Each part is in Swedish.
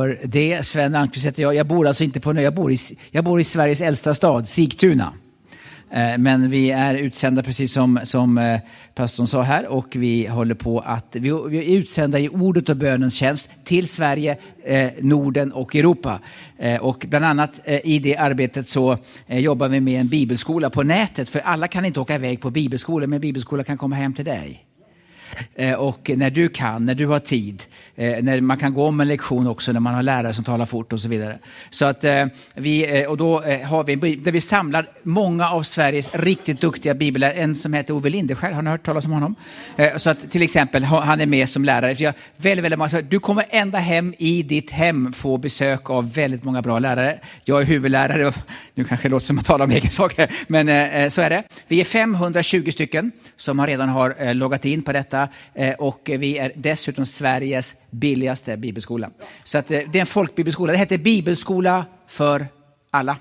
för det. Sven Almqvist heter jag. Jag bor alltså inte på jag bor i, jag bor i Sveriges äldsta stad, Sigtuna. Eh, men vi är utsända precis som, som eh, pastorn sa här och vi håller på att, vi, vi är utsända i ordet och bönens tjänst till Sverige, eh, Norden och Europa. Eh, och bland annat i det arbetet så jobbar vi med en bibelskola på nätet för alla kan inte åka iväg på bibelskola men bibelskola kan komma hem till dig. Eh, och när du kan, när du har tid, eh, när man kan gå om en lektion också när man har lärare som talar fort och så vidare. Så att eh, vi, och då har vi, där vi samlar många av Sveriges riktigt duktiga bibellärare, en som heter Ove Lindeskär, har ni hört talas om honom? Så att till exempel, han är med som lärare. Jag, väldigt, väldigt många, du kommer ända hem i ditt hem få besök av väldigt många bra lärare. Jag är huvudlärare, och, nu kanske det låter som att tala om egen sak här, men så är det. Vi är 520 stycken som har redan har loggat in på detta detta eh, och vi är dessutom Sveriges billigaste bibelskola. Så att, eh, det är en folkbibelskola. Det heter Bibelskola för alla.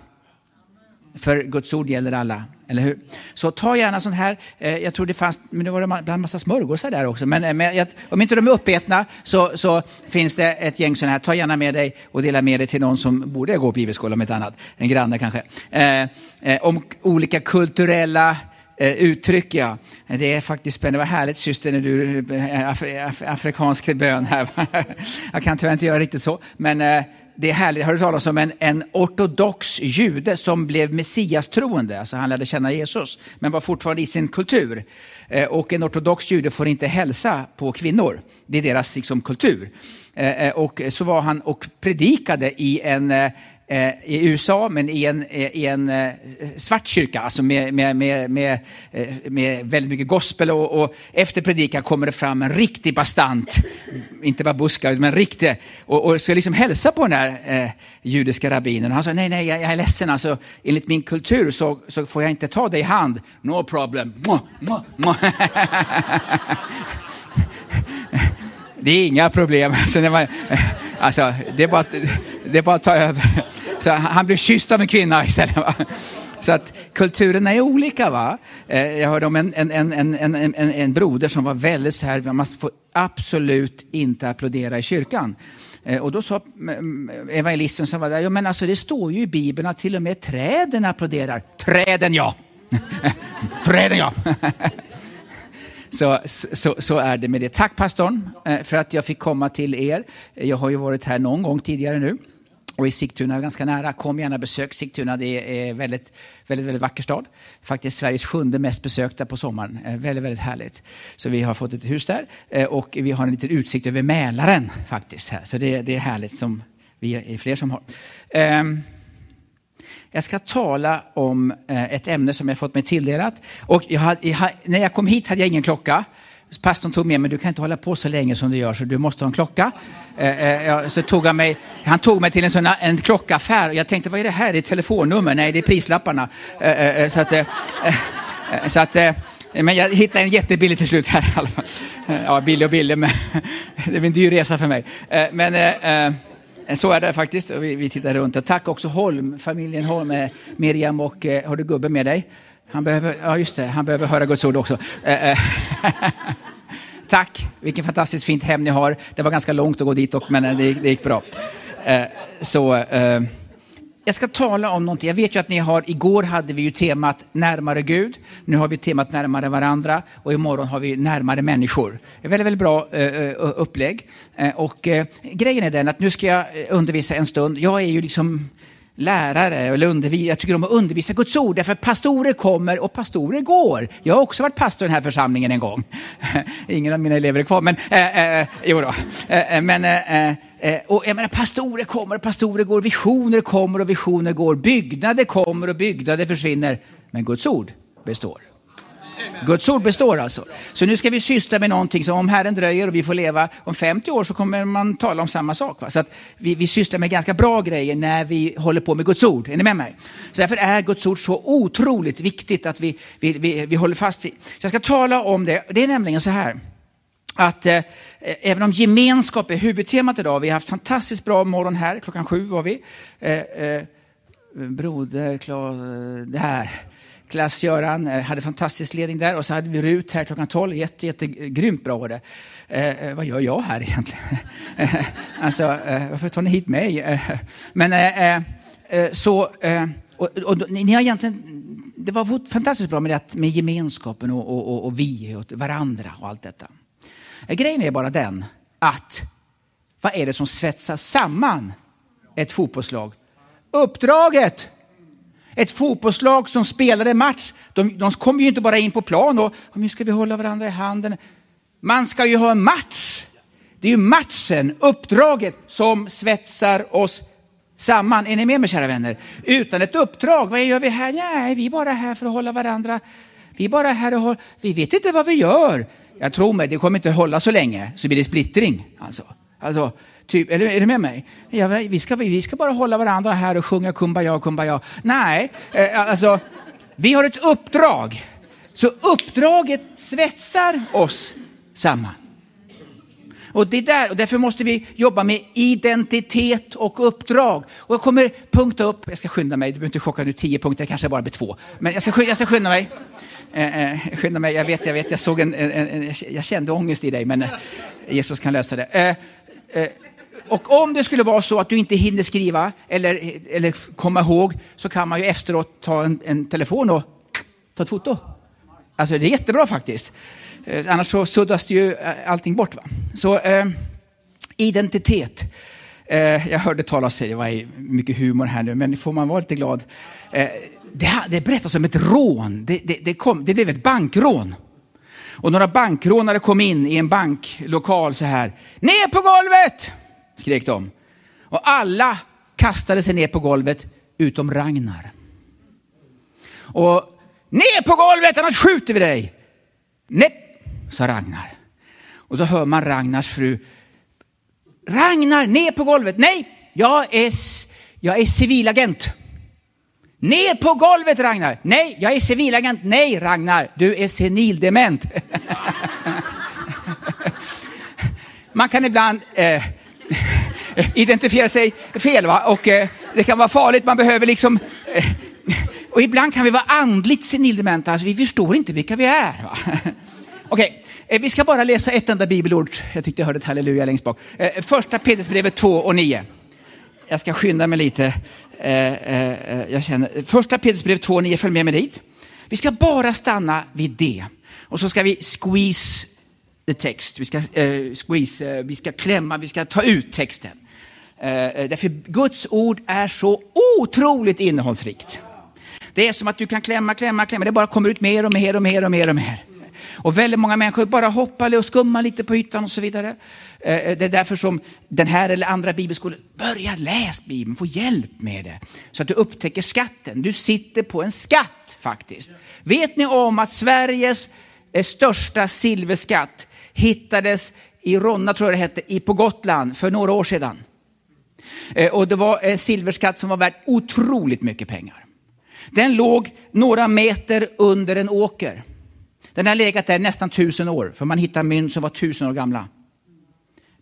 För Guds ord gäller alla, eller hur? Så ta gärna sånt här, eh, jag tror det fanns, men nu var bland en massa smörgåsar där också, men, men om inte de är uppätna så, så, finns det ett gäng sådana här. Ta gärna med dig och dela med dig till någon som borde gå på bibelskola om ett annat, en granne kanske. Eh, eh, om olika kulturella eh, uttryck. Ja. Det är faktiskt spännande. Vad härligt syster när du eh, af, af, afrikansk bön här. Jag kan tyvärr inte göra riktigt så. Men eh, det är härligt. Har du talat om en, en ortodox jude som blev messiastroende? Alltså han lärde känna Jesus, men var fortfarande i sin kultur. Eh, och en ortodox jude får inte hälsa på kvinnor. Det är deras liksom, kultur. Eh, eh och så var han och predikade i en Eh, Eh, i USA, men i en, eh, i en eh, svart kyrka, alltså med, med, med, med, eh, med väldigt mycket gospel. Och, och, efter predikan kommer det fram en riktig bastant, inte bara buska, men riktig, och, och ska liksom hälsa på den här eh, judiska rabbinen. Han sa, nej, nej, jag, jag är ledsen, alltså, enligt min kultur så, så får jag inte ta dig i hand. No problem. Mwah, mwah, mwah. det är inga problem. Alltså, det, alltså, det, är bara, det är bara att ta över. Så han blev kysst av en kvinna istället. Va? Så att kulturerna är olika. va? Eh, jag hörde om en, en, en, en, en, en broder som var väldigt så här, man får absolut inte applådera i kyrkan. Eh, och då sa mm, mm, evangelisten som var där, ja men alltså det står ju i Bibeln att till och med träden applåderar. Träden ja! träden ja! Så, så, så, är det med det. Tack pastorn eh, för att jag fick komma till er. Jag har ju varit här någon gång tidigare nu och i Sigtuna ganska nära. Kom gärna besök Sigtuna. Det är väldigt, väldigt, väldigt vacker stad. Faktiskt Sveriges sjunde mest besökta på sommaren. Eh, väldigt, väldigt härligt. Så vi har fått ett hus där eh, och vi har en liten utsikt över Mälaren faktiskt. Här. Så det, det är härligt som vi är fler som har. Ehm, jag ska tala om eh, ett ämne som jag fått mig tilldelat. Och jag hade, jag, när jag kom hit hade jag ingen klocka. Pastorn tog med mig, du kan inte hålla på så länge som du gör så du måste ha en klocka. Eh, eh, så tog han, mig, han tog mig till en, sån, en klockaffär. Jag tänkte, vad är det här? Det är telefonnummer? Nej, det är prislapparna. Eh, eh, eh så att, eh, eh så att eh, men jag hittade en jättebillig till slut här i alla fall. Ja, billig och billig, men det är en dyr resa för mig. Men så är det faktiskt. Vi, vi tittar runt. tack också Holm, familjen Holm, Miriam och har du gubben med dig? Han behöver, ja just det, han behöver höra Guds ord också. Eh, eh. Tack, vilken fantastiskt fint hem ni har. Det var ganska långt att gå dit, och, men eh, det, det gick bra. Så, jag ska tala om någonting. Jag vet ju att ni har, igår hade vi ju temat närmare Gud. Nu har vi temat närmare varandra och imorgon har vi närmare människor. Ett väldigt, väldigt bra upplägg. Och grejen är den att nu ska jag undervisa en stund. Jag är ju liksom lärare eller undervisa. Jag tycker om att undervisa Guds ord därför att pastorer kommer och pastorer går. Jag har också varit pastor i den här församlingen en gång. Ingen av mina elever är kvar, men eh, eh, jo då. Eh, eh men, eh, eh, eh, och jag menar, pastorer kommer och pastorer går, visioner kommer och visioner går, byggnader kommer och byggnader försvinner. Men Guds ord består. Guds ord består alltså. Så nu ska vi syssla med någonting som om Herren dröjer och vi får leva om 50 år så kommer man tala om samma sak. Va? Så att vi, vi sysslar med ganska bra grejer när vi håller på med Guds ord. Är ni med mig? Så därför är Guds ord så otroligt viktigt att vi, vi, vi, vi håller fast vid. Så jag ska tala om det. Det är nämligen så här att eh, eh även om gemenskap är huvudtemat idag, vi har haft fantastiskt bra morgon här, klockan sju var vi. Eh, eh, broder, Claes, eh, det här Niklas, Göran, eh, hade fantastisk ledning där och så hade vi Rut här klockan 12. Jätte, jätte, grymt bra var det. Eh, eh, vad gör jag här egentligen? alltså, eh, varför tar ni hit mig? Eh, men eh, eh, eh så, och, och, ni har egentligen, det var fantastiskt bra med, det, med gemenskapen och, och, och vi och varandra och allt detta. Grejen är bara den att vad är det som svetsar samman ett fotbollslag? Uppdraget! Ett fotbollslag som spelar en match, de, de kommer ju inte bara in på plan och nu ska vi hålla varandra i handen. Man ska ju ha en match. Det är ju matchen, uppdraget, som svetsar oss samman. Är ni med mig kära vänner? Utan ett uppdrag, vad gör vi här? Nej, vi är bara här för att hålla varandra. Vi är bara här och hålla, vi vet inte vad vi gör. Jag tror mig, det kommer inte hålla så länge, så blir det splittring. Alltså, alltså typ, är, du, är du med mig? Ja, vi, ska, vi ska bara hålla varandra här och sjunga kumbaya, kumbaya. Nej, eh, alltså, vi har ett uppdrag. Så uppdraget svetsar oss samman. Och, det där, och därför måste vi jobba med identitet och uppdrag. Och jag kommer punkta upp, jag ska skynda mig, du behöver inte chocka nu tio punkter, kanske bara blir två. Men jag ska, jag ska skynda mig. Eh, eh, skynda mig, jag vet, jag vet, jag såg en, en, en, jag kände ångest i dig, men eh, Jesus kan lösa det. Eh, Eh, och om det skulle vara så att du inte hinner skriva eller, eller komma ihåg så kan man ju efteråt ta en, en telefon och ta ett foto. Alltså det är jättebra faktiskt. Eh, annars så suddas det ju eh, allting bort. Va? Så eh, identitet. Eh, jag hörde talas, om, det var mycket humor här nu, men får man vara lite glad. Eh, det, det berättas om ett rån. Det, det, det, kom, det blev ett bankrån. Och några bankrånare kom in i en banklokal så här. Ner på golvet! skrek de. Och alla kastade sig ner på golvet utom Ragnar. Och ner på golvet annars skjuter vi dig! Nej, sa Ragnar. Och så hör man Ragnars fru. Ragnar, ner på golvet! Nej, jag är, jag är civilagent. Ner på golvet Ragnar! Nej, jag är civilagent. Nej, Ragnar, du är senildement. man kan ibland eh, identifiera sig fel va? och eh, det kan vara farligt. Man behöver liksom eh, och ibland kan vi vara andligt senildementa, alltså vi förstår inte vilka vi är. Okej, okay. Eh, vi ska bara läsa ett enda bibelord. Jag tyckte jag hörde ett halleluja längst bak. Eh, första Petrusbrevet 2 och 9. Jag ska skynda mig lite. Eh, eh, eh jag känner. Första Petrusbrev 2 följ med mig dit. Vi ska bara stanna vid det. Och så ska vi squeeze the text. Vi ska, eh, squeeze, vi ska klämma, vi ska ta ut texten. därför Guds ord är så otroligt innehållsrikt. Det är som att du kan klämma, klämma, klämma. Det bara kommer ut mer och mer och mer och mer och mer. Och väldigt många människor bara hoppar och skummar lite på ytan och så vidare. Eh, eh, det är därför som den här eller andra bibelskolor, börja läs Bibeln, få hjälp med det. Så att du upptäcker skatten. Du sitter på en skatt faktiskt. Vet ni om att Sveriges eh, största silverskatt hittades i Ronna, tror jag det hette, på Gotland för några år sedan. Och det var en silverskatt som var värd otroligt mycket pengar. Den låg några meter under en åker. Den har legat där nästan tusen år, för man hittar mynt som var tusen år gamla.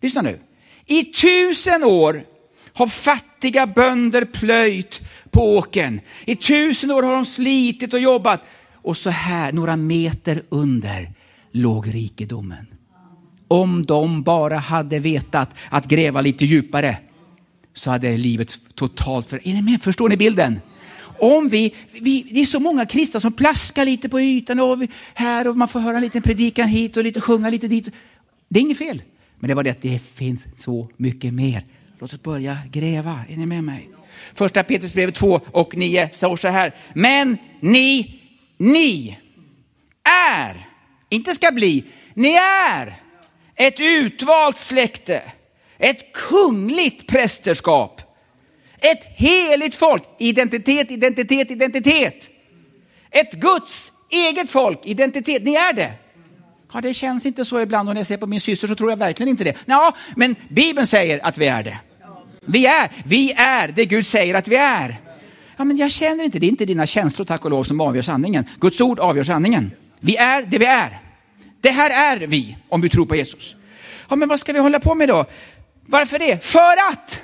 Lyssna nu. I tusen år har fattiga bönder plöjt på åkern. I tusen år har de slitit och jobbat. Och så här, några meter under, låg rikedomen. Om de bara hade vetat att gräva lite djupare så hade livet totalt för... Är ni med? Förstår ni bilden? Om vi, vi, det är så många kristna som plaskar lite på ytan och vi, här och man får höra en liten predikan hit och lite sjunga lite dit. Det är inget fel. Men det var det att det finns så mycket mer. Låt oss börja gräva. Är ni med mig? Första Petrusbrevet 2 och 9 står så här. Men ni, ni är, inte ska bli, ni är ett utvalt släkte, ett kungligt prästerskap ett heligt folk. Identitet, identitet, identitet. Ett Guds eget folk. Identitet. Ni är det. Ja, det känns inte så ibland och när jag ser på min syster så tror jag verkligen inte det. Ja, men Bibeln säger att vi är det. Vi är, vi är det Gud säger att vi är. Ja, men jag känner inte, det är inte dina känslor tack och lov som avgör sanningen. Guds ord avgör sanningen. Vi är det vi är. Det här är vi om vi tror på Jesus. Ja, men vad ska vi hålla på med då? Varför det? För att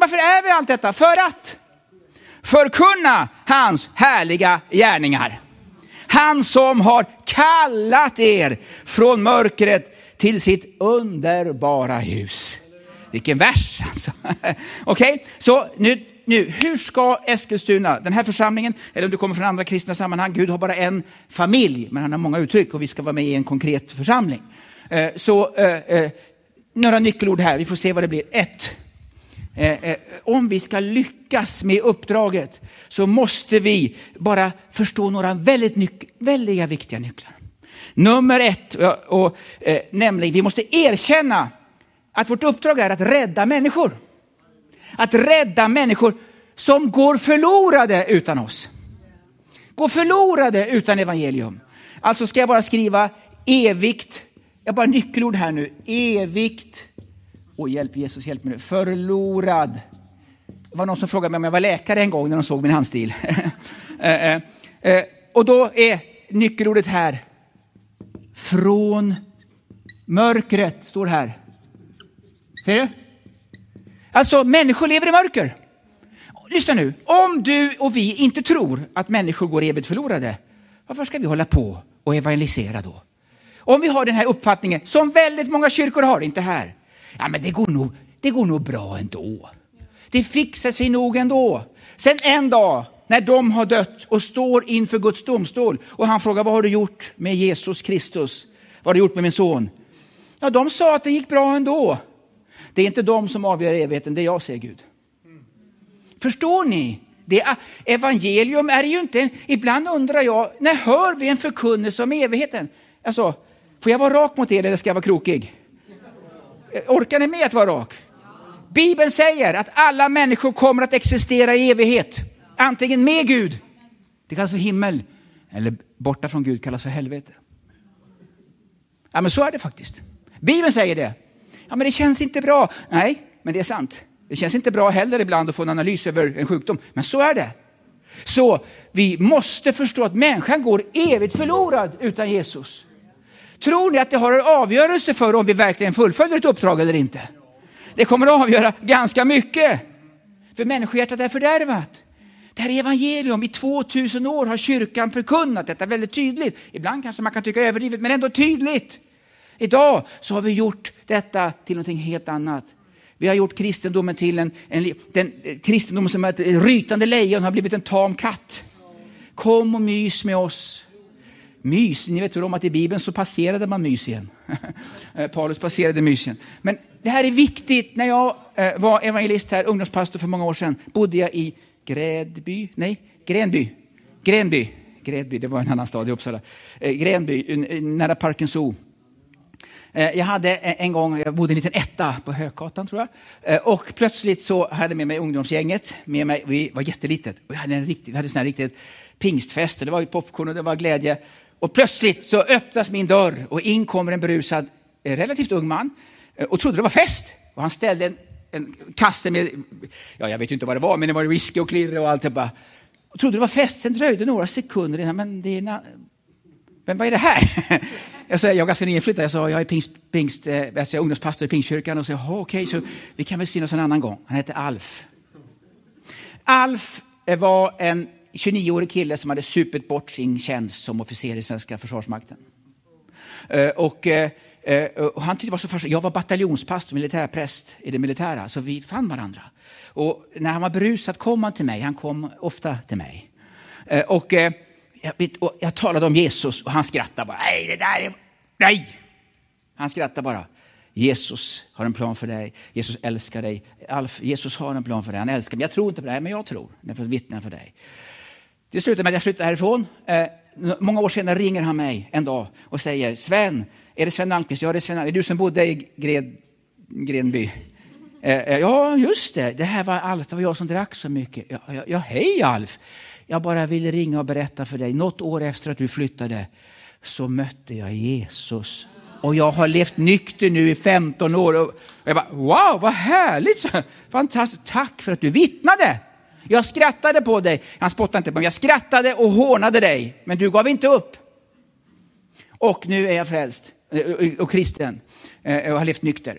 varför är vi allt detta? För att förkunna hans härliga gärningar. Han som har kallat er från mörkret till sitt underbara ljus. Vilken vers alltså. Okej, okay? så nu, nu, hur ska Eskilstuna, den här församlingen, eller om du kommer från andra kristna sammanhang, Gud har bara en familj, men han har många uttryck och vi ska vara med i en konkret församling. Eh, så eh, eh, några nyckelord här, vi får se vad det blir. Ett, Eh, eh, om vi ska lyckas med uppdraget så måste vi bara förstå några väldigt nyc- viktiga nycklar. Nummer ett, och, och, eh, nämligen vi måste erkänna att vårt uppdrag är att rädda människor. Att rädda människor som går förlorade utan oss. Går förlorade utan evangelium. Alltså ska jag bara skriva evigt, jag bara nyckelord här nu, evigt, och hjälp Jesus, hjälp mig nu, förlorad. Det var någon som frågade mig om jag var läkare en gång när de såg min handstil. Eh, eh, eh, och då är nyckelordet här, från mörkret, står här. Ser du? Alltså, människor lever i mörker. Lyssna nu, om du och vi inte tror att människor går evigt förlorade, varför ska vi hålla på och evangelisera då? Om vi har den här uppfattningen, som väldigt många kyrkor har, inte här. Ja, men det går nog, det går nog bra ändå. Det fixar sig nog ändå. Sen en dag, när de har dött och står inför Guds domstol och han frågar, vad har du gjort med Jesus Kristus? Vad har du gjort med min son? Ja, de sa att det gick bra ändå. Det är inte de som avgör evigheten, det är jag, säger Gud. Förstår ni? Det är, evangelium är ju inte, ibland undrar jag, när hör vi en förkunnelse om evigheten? Alltså, får jag vara rak mot er eller ska jag vara krokig? Eh, orkar ni med att vara rak? Bibeln säger att alla människor kommer att existera i evighet. Antingen med Gud, det kallas för himmel, eller borta från Gud kallas för helvete. Ja, men så är det faktiskt. Bibeln säger det. Ja, men det känns inte bra. Nej, men det är sant. Det känns inte bra heller ibland att få en analys över en sjukdom, men så är det. Så vi måste förstå att människan går evigt förlorad utan Jesus. Tror ni att det har en avgörelse för om vi verkligen fullföljer ett uppdrag eller inte? Det kommer att avgöra ganska mycket. För människohjärtat är fördärvat. Det här är evangelium. I 2000 år har kyrkan förkunnat detta väldigt tydligt. Ibland kanske man kan tycka överdrivet, men ändå tydligt. Idag så har vi gjort detta till någonting helt annat. Vi har gjort kristendomen till en, en den, kristendomen som ett rytande lejon har blivit en tam katt. Kom och mys med oss. Mys, ni vet väl om att i Bibeln så passerade man mys igen. Eh, Paulus passerade mys igen. Men det här är viktigt. När jag eh, var evangelist här, ungdomspastor för många år sedan, bodde jag i Grädby, nej, Gränby. Gränby, Grädby, det var en annan stad i Uppsala. Eh, Gränby, nära Parken Zoo. Jag hade en gång, jag bodde i en liten etta på Hökatan tror jag. Och plötsligt så hade jag med mig ungdomsgänget. Med mig, vi var jättelitet. Och jag hade en riktigt, vi hade en riktigt pingstfest. Det var popcorn och det var glädje. Och plötsligt så öppnas min dörr och in kommer en berusad, eh, relativt ung man. Eh, och trodde det var fest. Och han ställde en, en kasse med, ja jag vet inte vad det var, men det var whisky och klirr och allt. Och trodde det var fest. Sen dröjde några sekunder innan, men det är men vad är det här? Jag, sa, jag var ganska nyinflyttad, jag sa jag är pingst, pingst, eh, alltså jag är ungdomspastor i Pingstkyrkan och sa okej, okay, så vi kan väl synas en annan gång. Han hette Alf. Alf var en 29-årig kille som hade supit bort sin tjänst som officer i svenska försvarsmakten. Eh, och, eh, eh, och han tyckte det var så fascinerande. Jag var bataljonspastor, militärpräst i det militära, så vi fann varandra. Och när han var berusad kom han till mig, han kom ofta till mig. Och jag, vet, jag talade om Jesus och han skrattade bara. Nej, det där är... Nej! Han skrattade bara. Jesus har en plan för dig. Jesus älskar dig. Alf, Jesus har en plan för dig. Han älskar mig. Jag tror inte på det här, men jag tror. Jag får vittna för dig. Det slutade med att jag flyttade härifrån. Eh, många år senare ringer han mig en dag och säger Sven, är det Sven Almqvist? Ja, det är Sven. Är det du som bodde i Gred, Grenby? Eh, eh, ja, just det. Det här var Alf. Det var jag som drack så mycket. Ja, ja, ja hej Alf. Jag bara ville ringa och berätta för dig. Något år efter att du flyttade så mötte jag Jesus. Och jag har levt nykter nu i 15 år. Och jag bara, wow, vad härligt! Fantastiskt, tack för att du vittnade. Jag skrattade på dig. Han spottade inte på mig. Jag skrattade och hånade dig. Men du gav inte upp. Och nu är jag frälst eh, och kristen eh, och har levt nykter.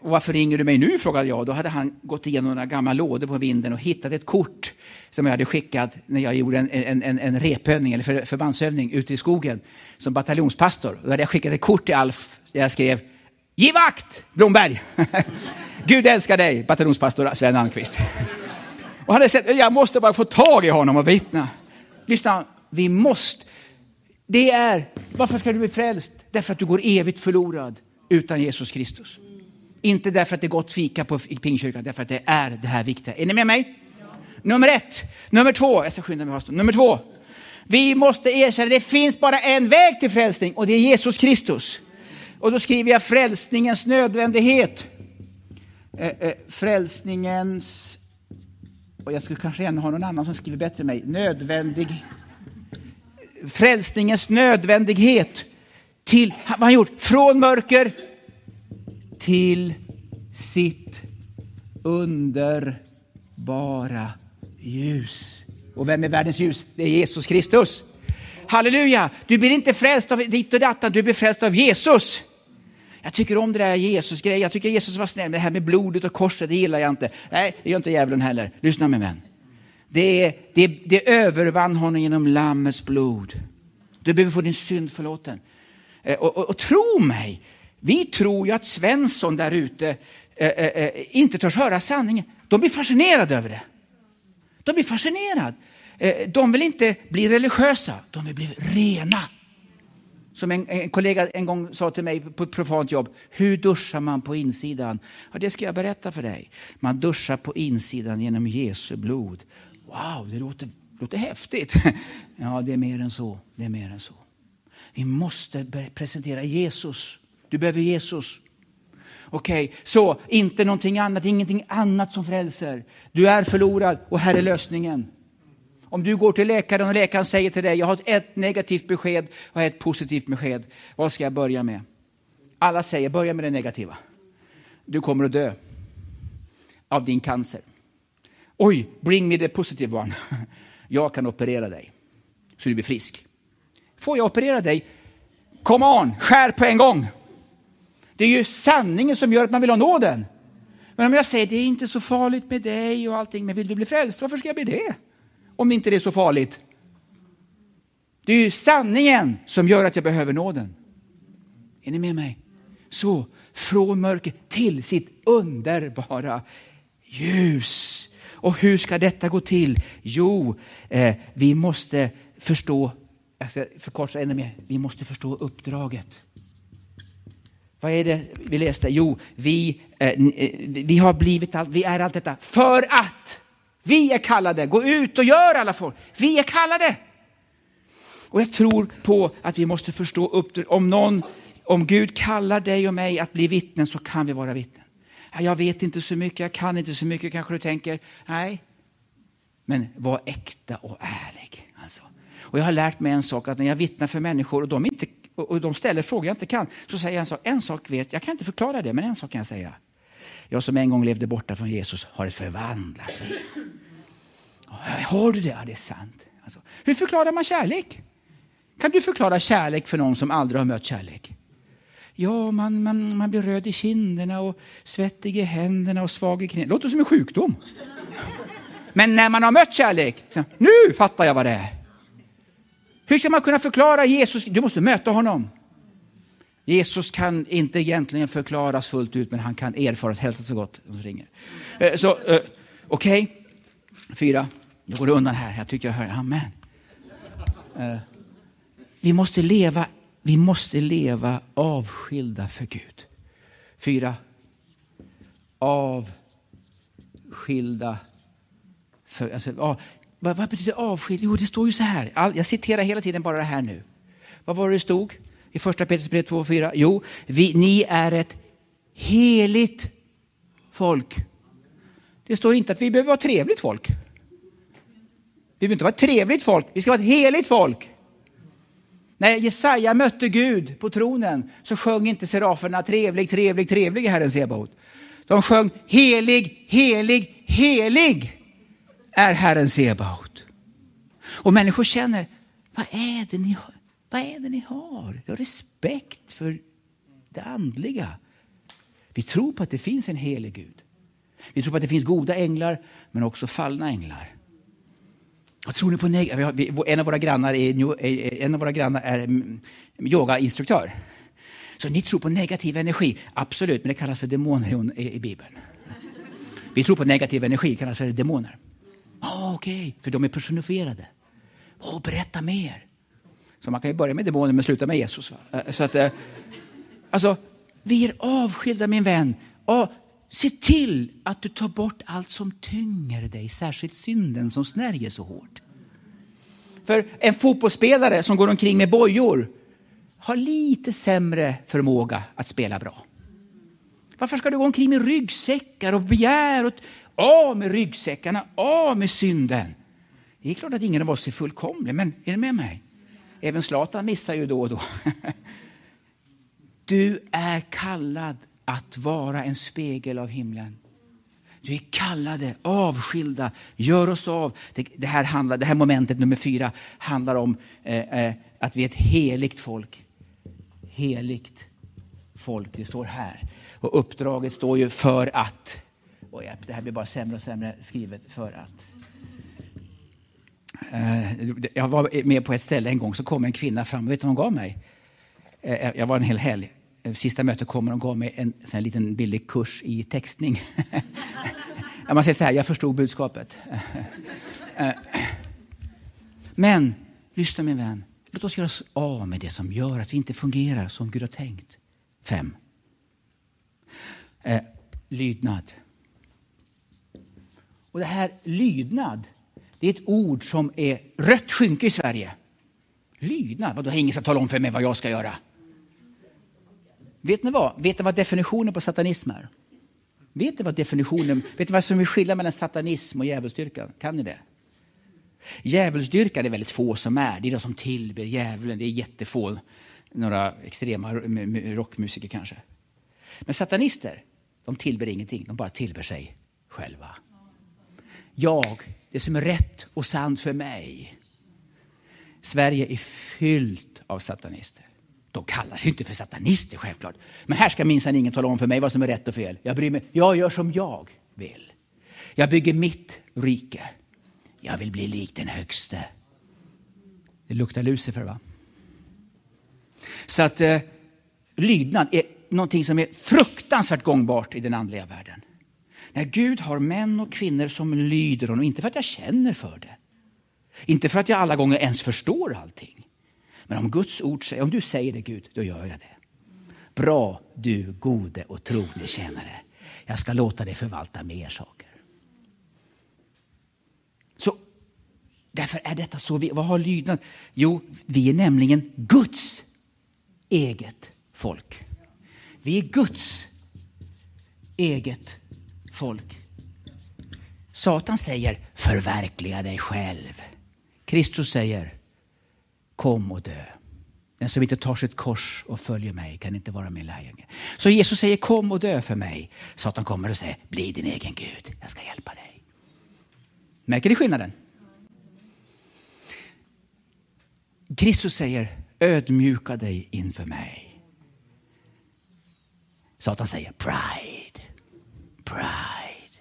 Och varför ringer du mig nu? frågade jag. Då hade han gått igenom några gamla lådor på vinden och hittat ett kort som jag hade skickat när jag gjorde en, en, en, en repövning eller för, förbandsövning ute i skogen som bataljonspastor. Då hade jag skickat ett kort till Alf där jag skrev Giv vakt Blomberg! Gud älskar dig, bataljonspastor Sven Almqvist. Och han hade sett, jag måste bara få tag i honom och vittna. Lyssna, vi måste. Det är, varför ska du bli frälst? Därför att du går evigt förlorad utan Jesus Kristus. Inte därför att det är gott fika på pingkyrkan, därför att det är det här viktiga. Är ni med mig? Ja. Nummer ett. Nummer två, jag ska skynda mig fast. Nummer två. Vi måste erkänna, att det finns bara en väg till frälsning och det är Jesus Kristus. Och då skriver jag frälsningens nödvändighet. Eh, eh, frälsningens, och jag skulle kanske gärna ha någon annan som skriver bättre än mig, nödvändig. Frälsningens nödvändighet till, vad har han gjort? Från mörker till sitt underbara ljus. Och vem är världens ljus? Det är Jesus Kristus. Halleluja! Du blir inte frälst av ditt och dattan, du blir frälst av Jesus. Jag tycker om det där Jesus-grejen. Jag tycker Jesus var snäll. Men det här med blodet och korset, det gillar jag inte. Nej, det gör inte djävulen heller. Lyssna med vän. Det, det, det övervann honom genom Lammets blod. Du behöver få din synd förlåten. Eh, och, och, och tro mig, vi tror ju att Svensson där ute eh, eh, eh, inte törs höra sanningen. De blir fascinerade över det. De blir fascinerade. Eh, de vill inte bli religiösa, de vill bli rena. Som en, en, kollega en gång sa till mig på ett profant jobb, hur duschar man på insidan? Ja, det ska jag berätta för dig. Man duschar på insidan genom Jesu blod. Wow, det låter, låter häftigt. Ja, det är mer än så. Det är mer än så. Vi måste presentera Jesus. Du behöver Jesus. Okej, okay, så inte någonting annat, ingenting annat som frälser. Du är förlorad och här är lösningen. Om du går till läkaren och läkaren säger till dig, jag har ett negativt besked och ett positivt besked. Vad ska jag börja med? Alla säger, börja med det negativa. Du kommer att dö av din cancer. Oj, bring me the positive one. Jag kan operera dig så du blir frisk. Får jag operera dig? Come on, skär på en gång. Det är ju sanningen som gör att man vill ha nåden. Men om jag säger det är inte så farligt med dig och allting, men vill du bli frälst, varför ska jag bli det? Om inte det är så farligt. Det är ju sanningen som gör att jag behöver nåden. Är ni med mig? Så, från mörker till sitt underbara ljus. Och hur ska detta gå till? Jo, eh, vi måste förstå, jag ska förkorta ännu mer, vi måste förstå uppdraget. Vad är det vi läste? Jo, vi, eh, eh vi har blivit allt, vi är allt detta för att vi är kallade. Gå ut och gör alla folk. Vi är kallade. Och jag tror på att vi måste förstå upp. Om någon, om Gud kallar dig och mig att bli vittnen så kan vi vara vittnen. Jag vet inte så mycket, jag kan inte så mycket kanske du tänker. Nej, men var äkta och ärlig. Alltså. Och jag har lärt mig en sak, att när jag vittnar för människor och de inte och de ställer frågor jag inte kan, så säger jag en sak. En sak vet jag, kan inte förklara det, men en sak kan jag säga. Jag som en gång levde borta från Jesus har ett förvandlat liv. Har du det? Ja, det är sant. Alltså, hur förklarar man kärlek? Kan du förklara kärlek för någon som aldrig har mött kärlek? Ja, man, man, man blir röd i kinderna och svettig i händerna och svag i knäna. Låter som en sjukdom. Men när man har mött kärlek, så, nu fattar jag vad det är. Hur ska man kunna förklara Jesus? Du måste möta honom. Jesus kan inte egentligen förklaras fullt ut, men han kan erfaras. Hälsa så gott. Eh, så, eh, okej. Okay. Fyra. Nu går det undan här. Jag tycker jag hör amen. Eh, vi måste leva, vi måste leva avskilda för Gud. Fyra. Avskilda för, alltså, av, vad, vad betyder avskild? Jo, det står ju så här. All, jag citerar hela tiden bara det här nu. Vad var det det stod i första Petrusbrevet 2 och 4? Jo, vi, ni är ett heligt folk. Det står inte att vi behöver vara trevligt folk. Vi behöver inte vara ett trevligt folk, vi ska vara ett heligt folk. När Jesaja mötte Gud på tronen så sjöng inte seraferna trevlig, trevlig, trevlig i Herren Sebaot. De sjöng helig, helig, helig är Herren Sebaot. Och människor känner, vad är det ni har? Vad är det ni har? Jag har respekt för det andliga. Vi tror på att det finns en helig Gud. Vi tror på att det finns goda änglar, men också fallna änglar. Vad tror ni på neg- en, av våra grannar är, en av våra grannar är mm, yogainstruktör. Så ni tror på negativ energi? Absolut, men det kallas för demoner i, i Bibeln. Vi tror på negativ energi, det kallas för demoner. Oh, Okej, okay. för de är personifierade. Oh, berätta mer. Så man kan ju börja med demoner men sluta med Jesus. Va? Äh, så att, äh, alltså, vi är avskilda min vän. Oh, se till att du tar bort allt som tynger dig, särskilt synden som snärjer så hårt. För en fotbollsspelare som går omkring med bojor har lite sämre förmåga att spela bra. Varför ska du gå omkring med ryggsäckar och begär? Och, av med ryggsäckarna, av med synden. Det är klart att ingen av oss är fullkomlig, men är ni med mig? Även Zlatan missar ju då och då. Du är kallad att vara en spegel av himlen. Du är kallade, avskilda, gör oss av. Det, det här, handlar, det här momentet nummer fyra handlar om eh, eh, att vi är ett heligt folk. Heligt folk, det står här. Och uppdraget står ju för att. Och det här blir bara sämre och sämre skrivet. För att. Eh, jag var med på ett ställe en gång, så kom en kvinna fram. Vet du vad hon gav mig? Eh, jag var en hel helg. Eh, sista mötet kommer och gav mig en sån liten billig kurs i textning. Man säger så här, jag förstod budskapet. Eh, Men, lyssna min vän. Låt oss göra oss av med det som gör att vi inte fungerar som Gud har tänkt. Fem. Eh, lydnad. Och det här lydnad, det är ett ord som är rött skynke i Sverige. Lydnad, vadå ingen ska tala om för mig vad jag ska göra? Vet ni vad? Vet ni vad definitionen på satanism är? Vet ni vad definitionen, vet ni vad som är skillnaden mellan satanism och djävulsdyrkan? Kan ni det? Djävulsdyrkan är väldigt få som är. Det är de som tillber djävulen. Det är jättefå. Några extrema rockmusiker kanske. Men satanister, de tillber ingenting. De bara tillber sig själva. Jag, det som är rätt och sant för mig. Sverige är fyllt av satanister. De kallar sig inte för satanister självklart. Men här ska minsann ingen tala om för mig vad som är rätt och fel. Jag bryr mig. Jag gör som jag vill. Jag bygger mitt rike. Jag vill bli lik den högste. Det luktar Lucifer va? Så att eh, lydnad är någonting som är fruktansvärt gångbart i den andliga världen. När Gud har män och kvinnor som lyder honom, inte för att jag känner för det. Inte för att jag alla gånger ens förstår allting. Men om Guds ord säger, om du säger det Gud, då gör jag det. Bra du gode och trogne tjänare. Jag ska låta dig förvalta mer saker. Så därför är detta så. Vi, vad har lydnad? Jo, vi är nämligen Guds eget folk. Vi är Guds eget folk. Satan säger förverkliga dig själv. Kristus säger kom och dö. Den som inte tar sitt kors och följer mig kan inte vara min lärjunge. Så Jesus säger kom och dö för mig. Satan kommer och säger bli din egen Gud, jag ska hjälpa dig. Märker ni skillnaden? Kristus säger ödmjuka dig inför mig. Satan säger pride, pride,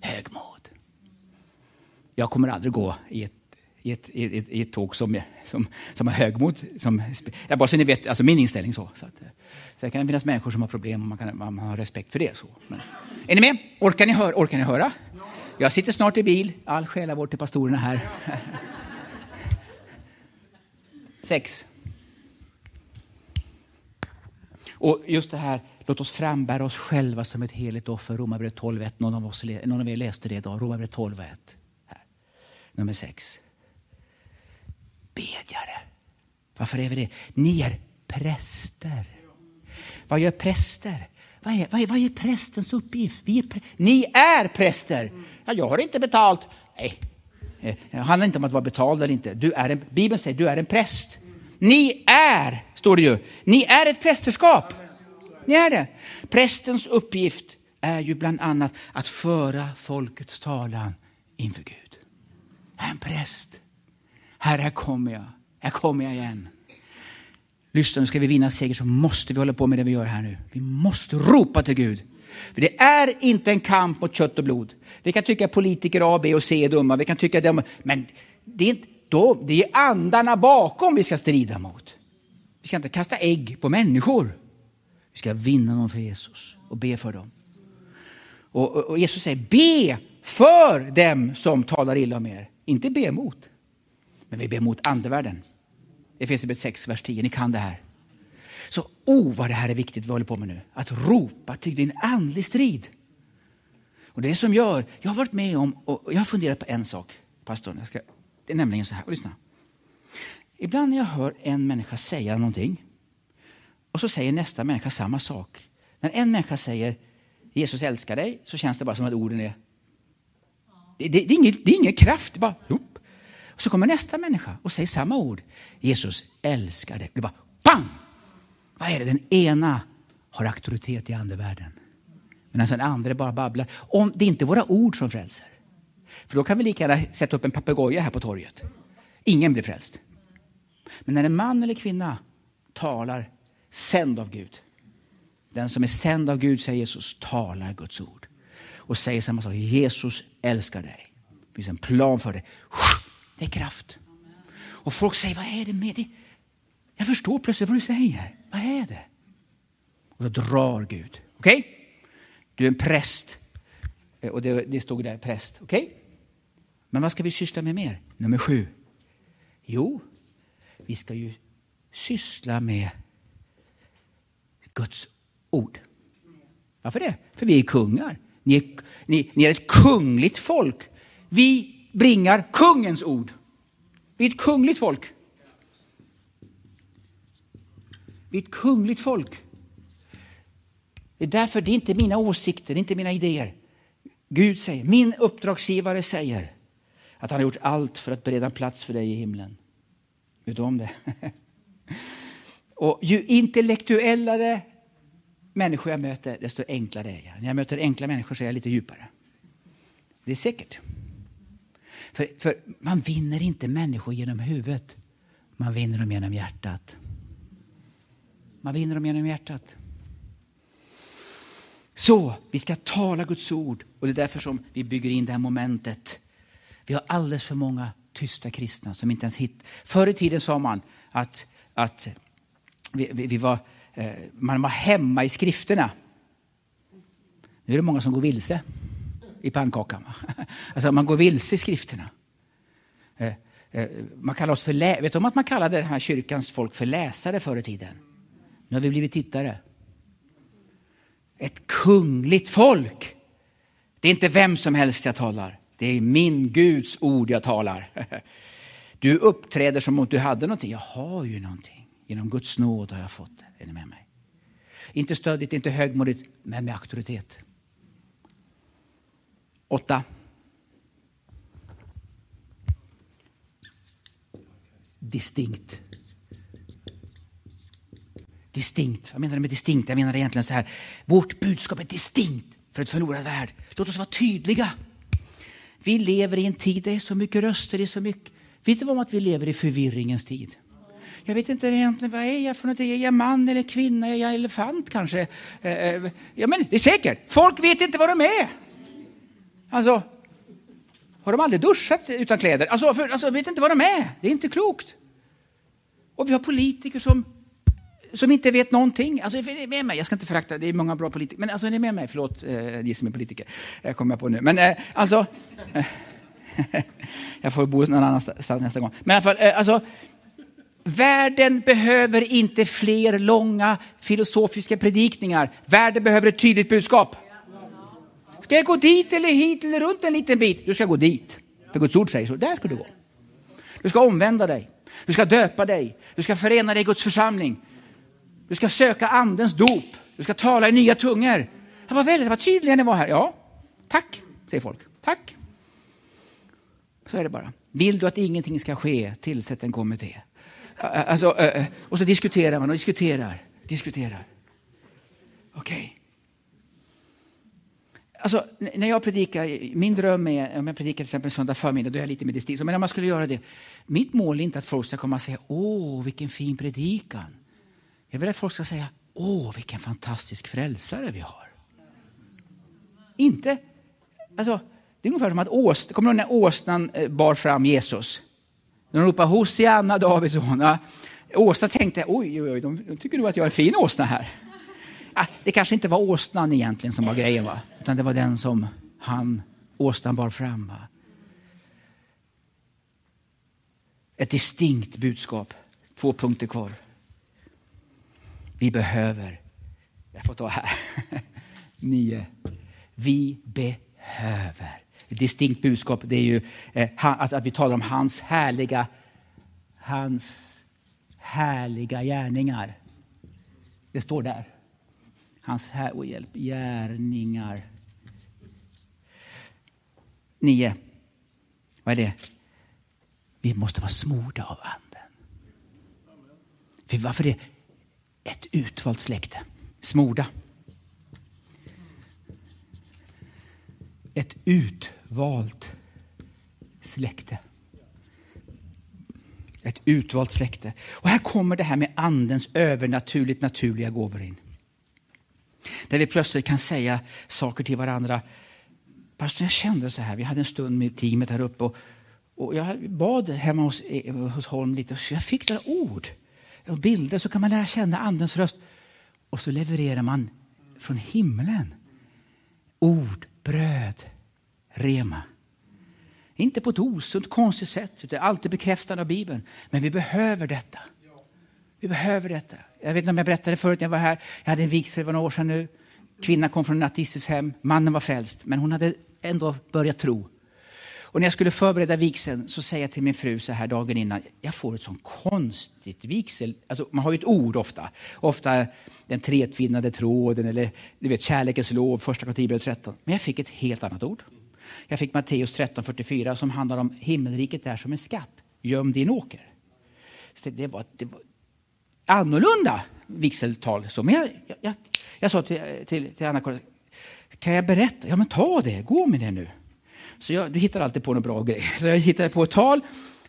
högmod. Jag kommer aldrig gå i ett i ett, i ett, i ett tåg som, som, som har högmod. Som, ja, bara så ni vet, alltså min inställning så. så att, eh, sen kan det finnas människor som har problem och man kan man har respekt för det. Så. Men, är ni med? Orkar ni, hör, orkar ni höra? Jag sitter snart i bil. All själavård till pastorerna här. Sex. Och just det här, låt oss frambära oss själva som ett heligt offer. Romarbrevet 12.1. Någon, av någon av er läste det idag. Romarbrevet 12.1. Nummer sex bedjare. Varför är vi det? Ni är präster. Vad gör präster? Vad är, vad är, vad är prästens uppgift? Vi är prä Ni är präster. Ja, jag har inte betalt. Nej, eh, det handlar inte om att vara betald eller inte. Du är en, Bibeln säger du är en präst. Ni är, står det ju, ni är ett prästerskap. Ni är det. Prästens uppgift är ju bland annat att föra folkets talan inför Gud. En präst. Herre, här kommer jag. Här kommer jag igen. Lyssna, nu ska vi vinna seger så måste vi hålla på med det vi gör här nu. Vi måste ropa till Gud. För det är inte en kamp mot kött och blod. Vi kan tycka politiker A, B och C är dumma. Vi kan tycka det, men det är, inte, då, det är andarna bakom vi ska strida mot. Vi ska inte kasta ägg på människor. Vi ska vinna dem för Jesus och be för dem. Och, och, och Jesus säger be för dem som talar illa om er. Inte be emot. Men vi ber mot andevärlden. Efesierbrevet 6, vers 10. Ni kan det här. Så oh vad det här är viktigt vi håller på med nu. Att ropa till din andlig strid. Och det som gör, jag har varit med om, och jag har funderat på en sak, pastorn. Jag ska, det är nämligen så här, lyssna. Ibland när jag hör en människa säga någonting och så säger nästa människa samma sak. När en människa säger Jesus älskar dig så känns det bara som att orden är... Det, det, det är, ingen, det är ingen kraft, det är bara... jo. Så kommer nästa människa och säger samma ord. Jesus älskar dig. Det bara pang! Vad är det? Den ena har auktoritet i andevärlden. Medan den andra bara babblar. Om det är inte våra ord som frälser. För då kan vi lika gärna sätta upp en papegoja här på torget. Ingen blir frälst. Men när en man eller kvinna talar sänd av Gud. Den som är sänd av Gud, säger Jesus, talar Guds ord. Och säger samma sak. Jesus älskar dig. Det finns en plan för dig. Det är kraft. Och folk säger, vad är det med det? Jag förstår plötsligt vad du säger. Vad är det? Och då drar Gud. Okej? Okay? Du är en präst. Eh, och det, det stod där, präst. Okej? Okay? Men vad ska vi syssla med mer? Nummer sju. Jo, vi ska ju syssla med Guds ord. Varför det? För vi är kungar. Ni är, ni, ni är ett kungligt folk. Vi bringar kungens ord. Vi är ett kungligt folk. Vi är ett kungligt folk. Det är därför det är inte mina åsikter, det är inte mina idéer. Gud säger, min uppdragsgivare säger att han har gjort allt för att bereda plats för dig i himlen. Vet du om det? Och ju intellektuellare människor jag möter, desto enklare är jag. När jag möter enkla människor så är jag lite djupare. Det är säkert. För, för man vinner inte människor genom huvudet. Man vinner dem genom hjärtat. Man vinner dem genom hjärtat. Så, vi ska tala Guds ord. Och det är därför som vi bygger in det här momentet. Vi har alldeles för många tysta kristna som inte ens hittar... Förr i tiden sa man att, att vi, vi, vi var, eh, man var hemma i skrifterna. Nu är det många som går vilse i pannkakan. Alltså man går vilse i skrifterna. Eh, eh, man kallar oss för lä Vet du om att man kallade den här kyrkans folk för läsare förr i tiden? Nu har vi blivit tittare. Ett kungligt folk. Det är inte vem som helst jag talar. Det är min Guds ord jag talar. Du uppträder som om du hade någonting. Jag har ju någonting. Genom Guds nåd har jag fått det. Är ni med mig? Inte stödigt, inte högmodigt, men med auktoritet. 8. Distinkt. Distinkt. Vad menar du med distinkt? Jag menar egentligen så här. Vårt budskap är distinkt för ett förlorad värld. Låt oss vara tydliga. Vi lever i en tid där det är så mycket röster, det är så mycket. Vet du om att vi lever i förvirringens tid? Jag vet inte egentligen vad är jag för något. Är jag man eller kvinna? Är jag elefant kanske? Eh, eh, ja, men det är säkert. Folk vet inte vad de är. Alltså, har de aldrig duschat utan kläder? Alltså, för, alltså vet inte vad de är. Det är inte klokt. Och vi har politiker som som inte vet någonting. Alltså, är ni med mig? Jag ska inte förakta, det är många bra politiker. Men alltså, är ni med mig? Förlåt, eh, ni som är politiker. Eh, jag kommer på nu. Men eh, alltså, eh, jag får bo någon annanstans nästa gång. Men i alla fall, eh, alltså, världen behöver inte fler långa filosofiska predikningar. Världen behöver ett tydligt budskap. Ska jag gå dit eller hit eller runt en liten bit? Du ska gå dit. För Guds ord säger så. Där ska du gå. Du ska omvända dig. Du ska döpa dig. Du ska förena dig i Guds församling. Du ska söka andens dop. Du ska tala i nya tungor. Det var väldigt vad tydliga ni var här. Ja, tack, säger folk. Tack. Så är det bara. Vill du att ingenting ska ske, tillsätt en kommitté. Alltså, och så diskuterar man och diskuterar, diskuterar. Okej. Okay. Alltså, när jag predikar, min dröm är, om jag predikar till exempel söndag förmiddag, då är jag lite medistisk. Men om man skulle göra det, mitt mål är inte att folk ska komma och säga, åh, vilken fin predikan. Jag vill att folk ska säga, åh vilken fantastisk frälsare vi har. Inte, alltså, det är ungefär som att åst, kommer du när åsnan eh, bar fram Jesus? När de ropade Hosianna Davids son. Ja. Åsnan tänkte, oj, oj, oj, de tycker nog att jag är en fin åsna här. Ja, det kanske inte var åsnan egentligen som var grejen, va? Utan det var den som han, åsnan bar fram. Va? Ett distinkt budskap. Två punkter kvar. Vi behöver, jag får ta här, nio. Vi behöver. Ett distinkt budskap det är ju eh, att, att vi talar om hans härliga, hans härliga gärningar. Det står där. Hans här, oh hjälp, gärningar. Nio. Vad är det? Vi måste vara smorda av anden. För varför det? Ett utvalt släkte. Smorda. Ett utvalt släkte. Ett utvalt släkte. Och här kommer det här med andens övernaturligt naturliga gåvor in. Där vi plötsligt kan säga saker till varandra. Pastor, jag kände så här, vi hade en stund med teamet här uppe och, och jag bad hemma hos, eh, hos Holm lite och jag fick några ord och bilder så kan man lära känna andens röst. Och så levererar man från himlen ord, bröd, rema. Inte på ett osunt, konstigt sätt, utan alltid bekräftande av Bibeln. Men vi behöver detta. Vi behöver detta. Jag vet inte om jag berättade förut när jag var här. Jag hade en vigsel för några år sedan nu. Kvinnan kom från ett ateistiskt hem. Mannen var frälst, men hon hade ändå börjat tro. Och när jag skulle förbereda vigseln så säger jag till min fru så här dagen innan, jag får ett sånt konstigt vigsel. Alltså, man har ju ett ord ofta. Ofta den tretvinnade tråden eller du vet, kärlekens lov, första Korinthierbrevet 13. Men jag fick ett helt annat ord. Jag fick Matteus 13.44 som handlar om himmelriket är som en skatt, gömd i en åker. Så det, var, det var annorlunda vigseltal. Så, men jag, jag, jag, jag sa till, till, till Anna, kan jag berätta? Ja men ta det, gå med det nu. Så jag, du hittar alltid på något bra grej. Så jag hittade på ett tal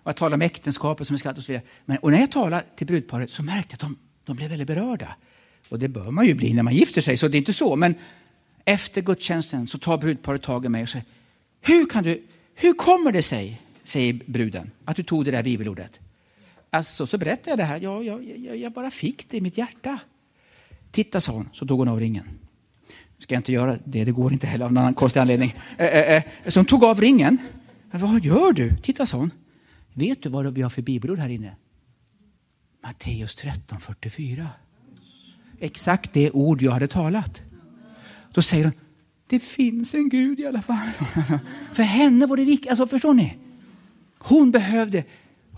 och jag talade om äktenskapet som är skatt och så vidare. Men, och när jag talade till brudparet så märkte jag att de, de blev väldigt berörda. Och det bör man ju bli när man gifter sig, så det är inte så. Men efter gudstjänsten så tar brudparet tag i mig och säger hur, kan du, hur kommer det sig, säger bruden, att du tog det där bibelordet? Alltså, så berättade jag det här. Jag, jag, jag, jag bara fick det i mitt hjärta. Titta, sa hon, så tog hon av ringen. Nu Ska jag inte göra det, det går inte heller av någon konstig anledning. Eh, eh, eh. Så hon tog av ringen. Vad gör du? Titta, sa hon. Vet du vad vi har för bibelord här inne? Matteus 13.44. Exakt det ord jag hade talat. Då säger hon, det finns en Gud i alla fall. För henne var det viktigt. Alltså, förstår ni? Hon behövde.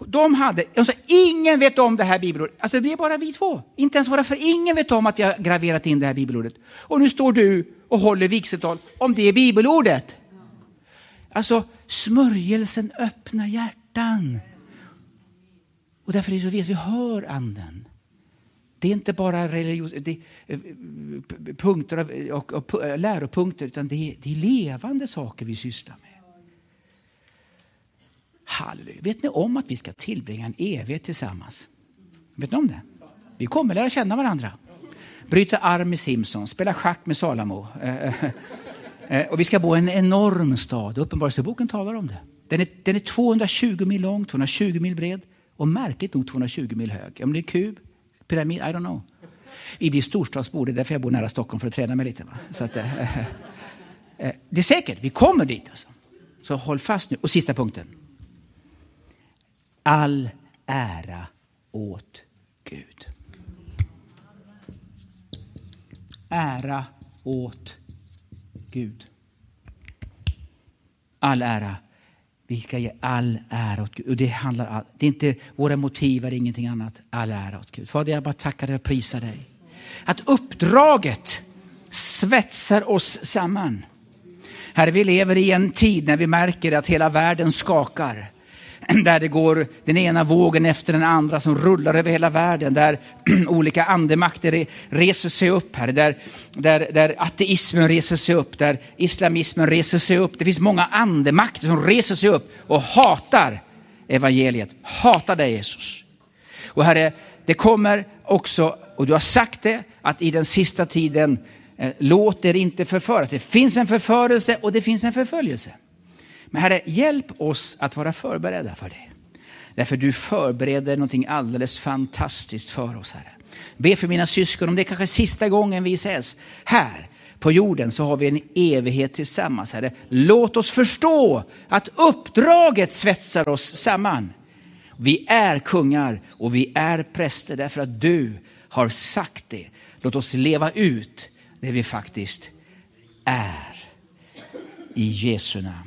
De hade, alltså, ingen vet om det här bibelordet. Alltså, det är bara vi två. Inte ens våra för ingen vet om att jag graverat in det här bibelordet. Och nu står du och håller vigseltal om det bibelordet. Alltså, smörjelsen öppnar hjärtan. Och därför är det så viktigt att vi hör anden. Det är inte bara religios, det, eh, punkter och, och, och, läropunkter, utan det är, det är levande saker vi sysslar med. Halleluja. Vet ni om att vi ska tillbringa en evighet tillsammans? Vet ni om det? Vi kommer lära känna varandra. Bryta arm med Simpson, spela schack med Salamo. Eh eh, eh, eh, och vi ska bo i en enorm stad. Uppenbarelseboken talar om det. Den är, den är 220 mil lång, 220 mil bred och märkligt nog 220 mil hög. Om det är kub, pyramid, I don't know. Vi blir storstadsbor, det är därför jag bor nära Stockholm för att träna mig lite. Va? Så att, eh, eh, eh det är säkert, vi kommer dit. Alltså. Så håll fast nu. Och sista punkten. All ära åt Gud. Ära åt Gud. All ära vi ska ge all ära åt Gud. Och det, handlar, det är inte, våra motiv är ingenting annat. All ära åt Gud. Fader, jag bara tackar dig och prisar dig. Att uppdraget svetsar oss samman. Herre, vi lever i en tid när vi märker att hela världen skakar. där det går den ena vågen efter den andra som rullar över hela världen, där olika andemakter reser sig upp här, där, där, där ateismen reser sig upp, där islamismen reser sig upp. Det finns många andemakter som reser sig upp och hatar evangeliet, hatar dig Jesus. Och Herre, det kommer också, och du har sagt det, att i den sista tiden eh, låt er inte förföras. Det finns en förförelse och det finns en förföljelse. Herre, hjälp oss att vara förberedda för det. Därför du förbereder någonting alldeles fantastiskt för oss, Herre. Be för mina syskon, om det är kanske sista gången vi ses här på jorden så har vi en evighet tillsammans, Herre. Låt oss förstå att uppdraget svetsar oss samman. Vi är kungar och vi är präster därför att du har sagt det. Låt oss leva ut det vi faktiskt är. I Jesu namn.